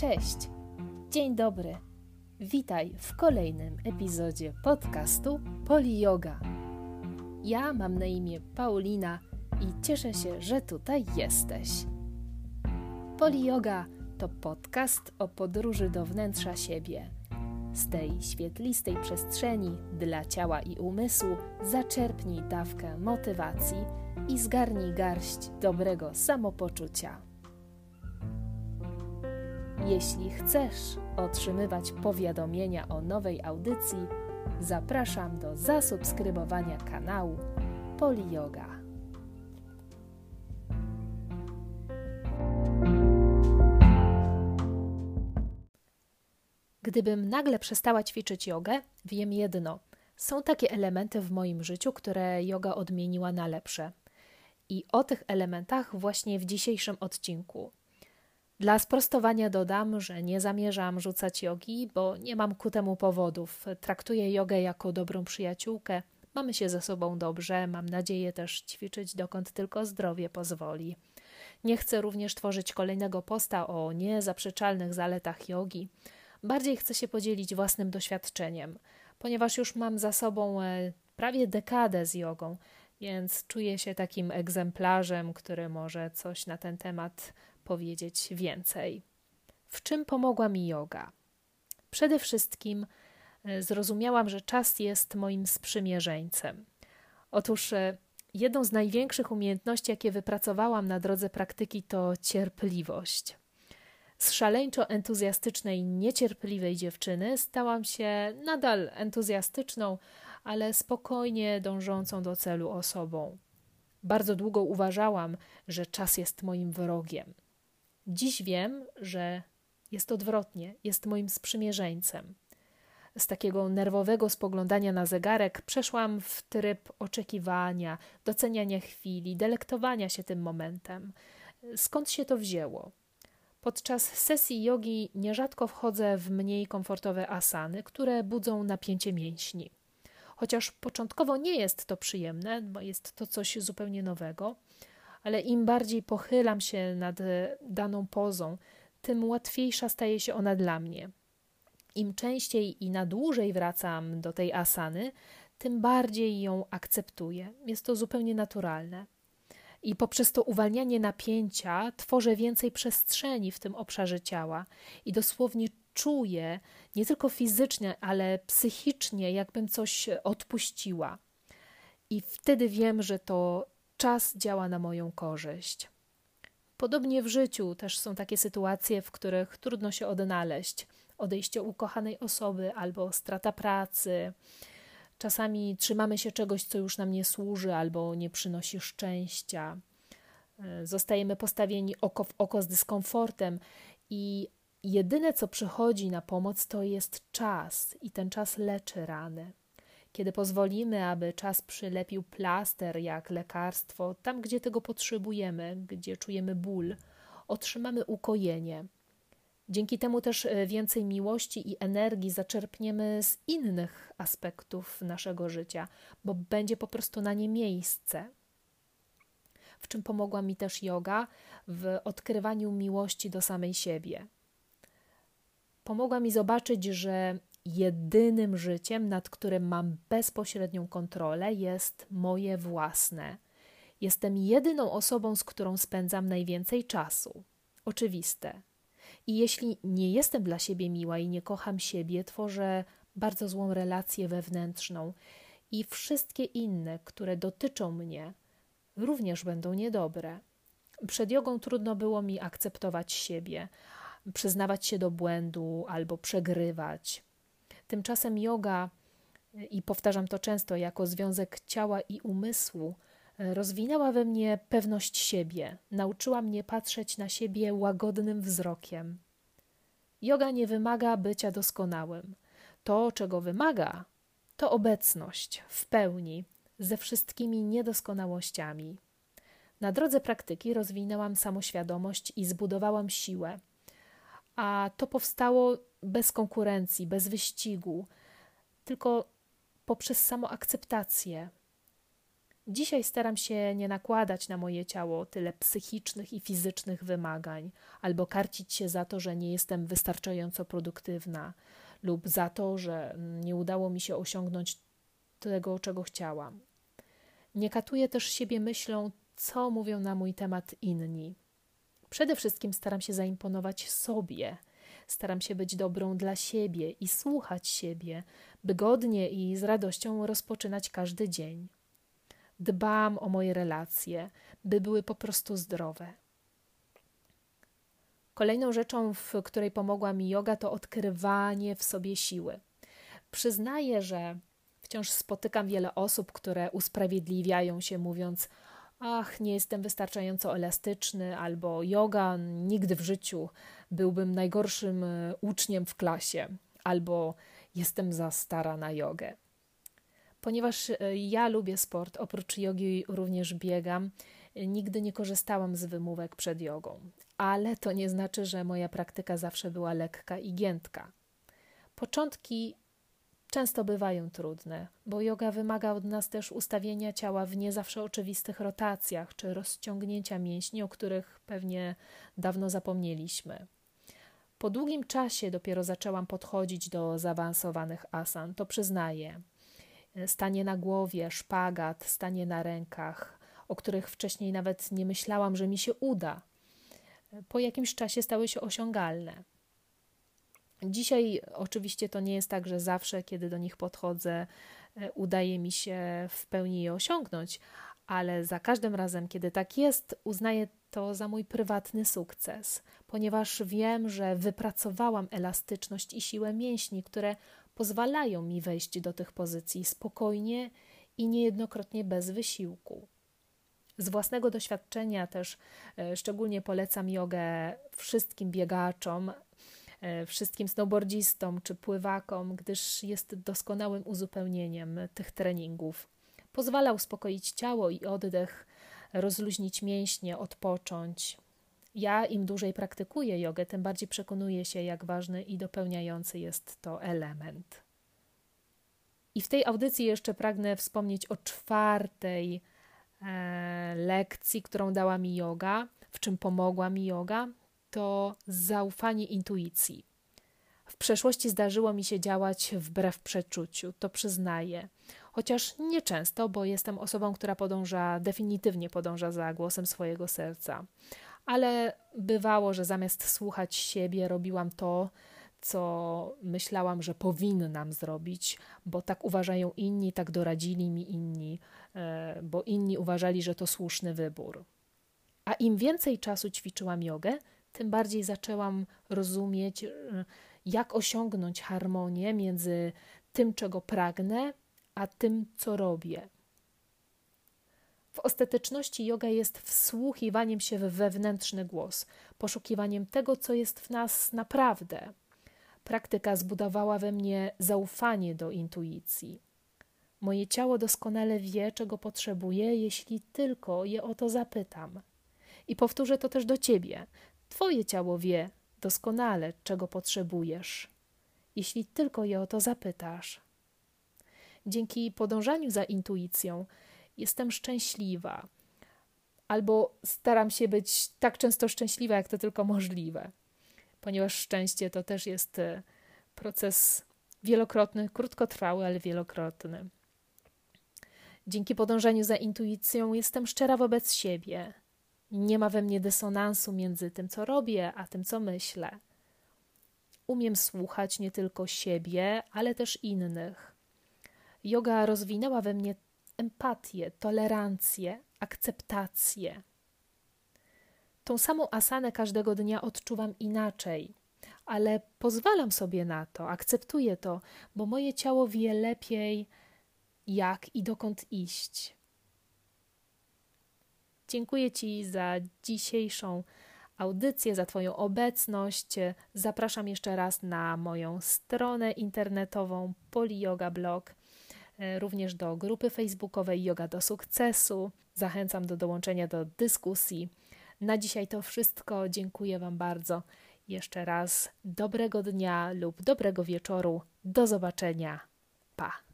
Cześć, dzień dobry. Witaj w kolejnym epizodzie podcastu Poli Yoga. Ja mam na imię Paulina i cieszę się, że tutaj jesteś. Poli Yoga to podcast o podróży do wnętrza siebie. Z tej świetlistej przestrzeni dla ciała i umysłu zaczerpnij dawkę motywacji i zgarnij garść dobrego samopoczucia. Jeśli chcesz otrzymywać powiadomienia o nowej audycji, zapraszam do zasubskrybowania kanału Poli Yoga. Gdybym nagle przestała ćwiczyć jogę, wiem jedno: są takie elementy w moim życiu, które yoga odmieniła na lepsze. I o tych elementach właśnie w dzisiejszym odcinku. Dla sprostowania dodam, że nie zamierzam rzucać jogi, bo nie mam ku temu powodów. Traktuję jogę jako dobrą przyjaciółkę. Mamy się ze sobą dobrze, mam nadzieję też ćwiczyć dokąd tylko zdrowie pozwoli. Nie chcę również tworzyć kolejnego posta o niezaprzeczalnych zaletach jogi. Bardziej chcę się podzielić własnym doświadczeniem, ponieważ już mam za sobą e, prawie dekadę z jogą, więc czuję się takim egzemplarzem, który może coś na ten temat powiedzieć więcej. W czym pomogła mi yoga? Przede wszystkim e, zrozumiałam, że czas jest moim sprzymierzeńcem. Otóż e, jedną z największych umiejętności, jakie wypracowałam na drodze praktyki, to cierpliwość. Z szaleńczo entuzjastycznej, niecierpliwej dziewczyny stałam się nadal entuzjastyczną, ale spokojnie dążącą do celu osobą. Bardzo długo uważałam, że czas jest moim wrogiem. Dziś wiem, że jest odwrotnie, jest moim sprzymierzeńcem. Z takiego nerwowego spoglądania na zegarek przeszłam w tryb oczekiwania, doceniania chwili, delektowania się tym momentem. Skąd się to wzięło? Podczas sesji jogi nierzadko wchodzę w mniej komfortowe asany, które budzą napięcie mięśni. Chociaż początkowo nie jest to przyjemne, bo jest to coś zupełnie nowego, ale im bardziej pochylam się nad e, daną pozą, tym łatwiejsza staje się ona dla mnie. Im częściej i na dłużej wracam do tej asany, tym bardziej ją akceptuję. Jest to zupełnie naturalne. I poprzez to uwalnianie napięcia tworzę więcej przestrzeni w tym obszarze ciała i dosłownie czuję, nie tylko fizycznie, ale psychicznie, jakbym coś odpuściła. I wtedy wiem, że to czas działa na moją korzyść. Podobnie w życiu też są takie sytuacje, w których trudno się odnaleźć. Odejście ukochanej osoby albo strata pracy. Czasami trzymamy się czegoś, co już nam nie służy albo nie przynosi szczęścia. Zostajemy postawieni oko w oko z dyskomfortem i jedyne, co przychodzi na pomoc, to jest czas, i ten czas leczy rany. Kiedy pozwolimy, aby czas przylepił plaster jak lekarstwo, tam gdzie tego potrzebujemy, gdzie czujemy ból, otrzymamy ukojenie. Dzięki temu też e, więcej miłości i energii zaczerpniemy z innych aspektów naszego życia, bo będzie po prostu na nie miejsce. W czym pomogła mi też yoga? W odkrywaniu miłości do samej siebie. Pomogła mi zobaczyć, że jedynym życiem, nad którym mam bezpośrednią kontrolę, jest moje własne. Jestem jedyną osobą, z którą spędzam najwięcej czasu. Oczywiste. I jeśli nie jestem dla siebie miła i nie kocham siebie, tworzę bardzo złą relację wewnętrzną i wszystkie inne, które dotyczą mnie, również będą niedobre. Przed jogą trudno było mi akceptować siebie, przyznawać się do błędu albo przegrywać. Tymczasem yoga, i powtarzam to często, jako związek ciała i umysłu, rozwinęła we mnie pewność siebie, nauczyła mnie patrzeć na siebie łagodnym wzrokiem. Yoga nie wymaga bycia doskonałym. To, czego wymaga, to obecność w pełni, ze wszystkimi niedoskonałościami. Na drodze praktyki rozwinęłam samoświadomość i zbudowałam siłę, a to powstało bez konkurencji, bez wyścigu, tylko poprzez samoakceptację. Dzisiaj staram się nie nakładać na moje ciało tyle psychicznych i fizycznych wymagań, albo karcić się za to, że nie jestem wystarczająco produktywna, lub za to, że nie udało mi się osiągnąć tego, czego chciałam. Nie katuję też siebie myślą, co mówią na mój temat inni. Przede wszystkim staram się zaimponować sobie. Staram się być dobrą dla siebie i słuchać siebie, by godnie i z radością rozpoczynać każdy dzień. Dbam o moje relacje, by były po prostu zdrowe. Kolejną rzeczą, w której pomogła mi yoga, to odkrywanie w sobie siły. Przyznaję, że wciąż spotykam wiele osób, które usprawiedliwiają się, mówiąc: Ach, nie jestem wystarczająco elastyczny, albo yoga, nigdy w życiu byłbym najgorszym e, uczniem w klasie, albo jestem za stara na jogę. Ponieważ e, ja lubię sport, oprócz jogi również biegam, e, nigdy nie korzystałam z wymówek przed jogą, ale to nie znaczy, że moja praktyka zawsze była lekka i giętka. Początki często bywają trudne, bo yoga wymaga od nas też ustawienia ciała w nie zawsze oczywistych rotacjach czy rozciągnięcia mięśni, o których pewnie dawno zapomnieliśmy. Po długim czasie dopiero zaczęłam podchodzić do zaawansowanych asan, to przyznaję. Stanie na głowie, szpagat, stanie na rękach, o których wcześniej nawet nie myślałam, że mi się uda. Po jakimś czasie stały się osiągalne. Dzisiaj oczywiście to nie jest tak, że zawsze, kiedy do nich podchodzę, e, udaje mi się w pełni je osiągnąć, ale za każdym razem, kiedy tak jest, uznaję to za mój prywatny sukces, ponieważ wiem, że wypracowałam elastyczność i siłę mięśni, które pozwalają mi wejść do tych pozycji spokojnie i niejednokrotnie bez wysiłku. Z własnego doświadczenia też e, szczególnie polecam jogę wszystkim biegaczom, wszystkim snowboardzistom czy pływakom, gdyż jest doskonałym uzupełnieniem tych treningów. Pozwala uspokoić ciało i oddech, rozluźnić mięśnie, odpocząć. Ja im dłużej praktykuję jogę, tym bardziej przekonuję się, jak ważny i dopełniający jest to element. I w tej audycji jeszcze pragnę wspomnieć o czwartej e, lekcji, którą dała mi yoga, w czym pomogła mi yoga to zaufanie intuicji. W przeszłości zdarzyło mi się działać wbrew przeczuciu, to przyznaję. Chociaż nieczęsto, bo jestem osobą, która podąża, definitywnie podąża za głosem swojego serca. Ale bywało, że zamiast słuchać siebie, robiłam to, co myślałam, że powinnam zrobić, bo tak uważają inni, tak doradzili mi inni, e, bo inni uważali, że to słuszny wybór. A im więcej czasu ćwiczyłam jogę, tym bardziej zaczęłam rozumieć, e, jak osiągnąć harmonię między tym, czego pragnę, a tym, co robię. W ostateczności yoga jest wsłuchiwaniem się w wewnętrzny głos, poszukiwaniem tego, co jest w nas naprawdę. Praktyka zbudowała we mnie zaufanie do intuicji. Moje ciało doskonale wie, czego potrzebuje, jeśli tylko je o to zapytam. I powtórzę to też do ciebie. Twoje ciało wie doskonale, czego potrzebujesz, jeśli tylko je o to zapytasz. Dzięki podążaniu za intuicją jestem szczęśliwa, albo staram się być tak często szczęśliwa, jak to tylko możliwe, ponieważ szczęście to też jest e, proces wielokrotny, krótkotrwały, ale wielokrotny. Dzięki podążaniu za intuicją jestem szczera wobec siebie, nie ma we mnie dysonansu między tym, co robię, a tym, co myślę. Umiem słuchać nie tylko siebie, ale też innych. Yoga rozwinęła we mnie empatię, tolerancję, akceptację. Tą samą asanę każdego dnia odczuwam inaczej, ale pozwalam sobie na to, akceptuję to, bo moje ciało wie lepiej, jak i dokąd iść. Dziękuję Ci za dzisiejszą audycję, za Twoją obecność. Zapraszam jeszcze raz na moją stronę internetową Poliyoga Blog, e, również do grupy facebookowej Yoga do Sukcesu. Zachęcam do dołączenia do dyskusji. Na dzisiaj to wszystko. Dziękuję Wam bardzo. Jeszcze raz dobrego dnia lub dobrego wieczoru. Do zobaczenia. Pa.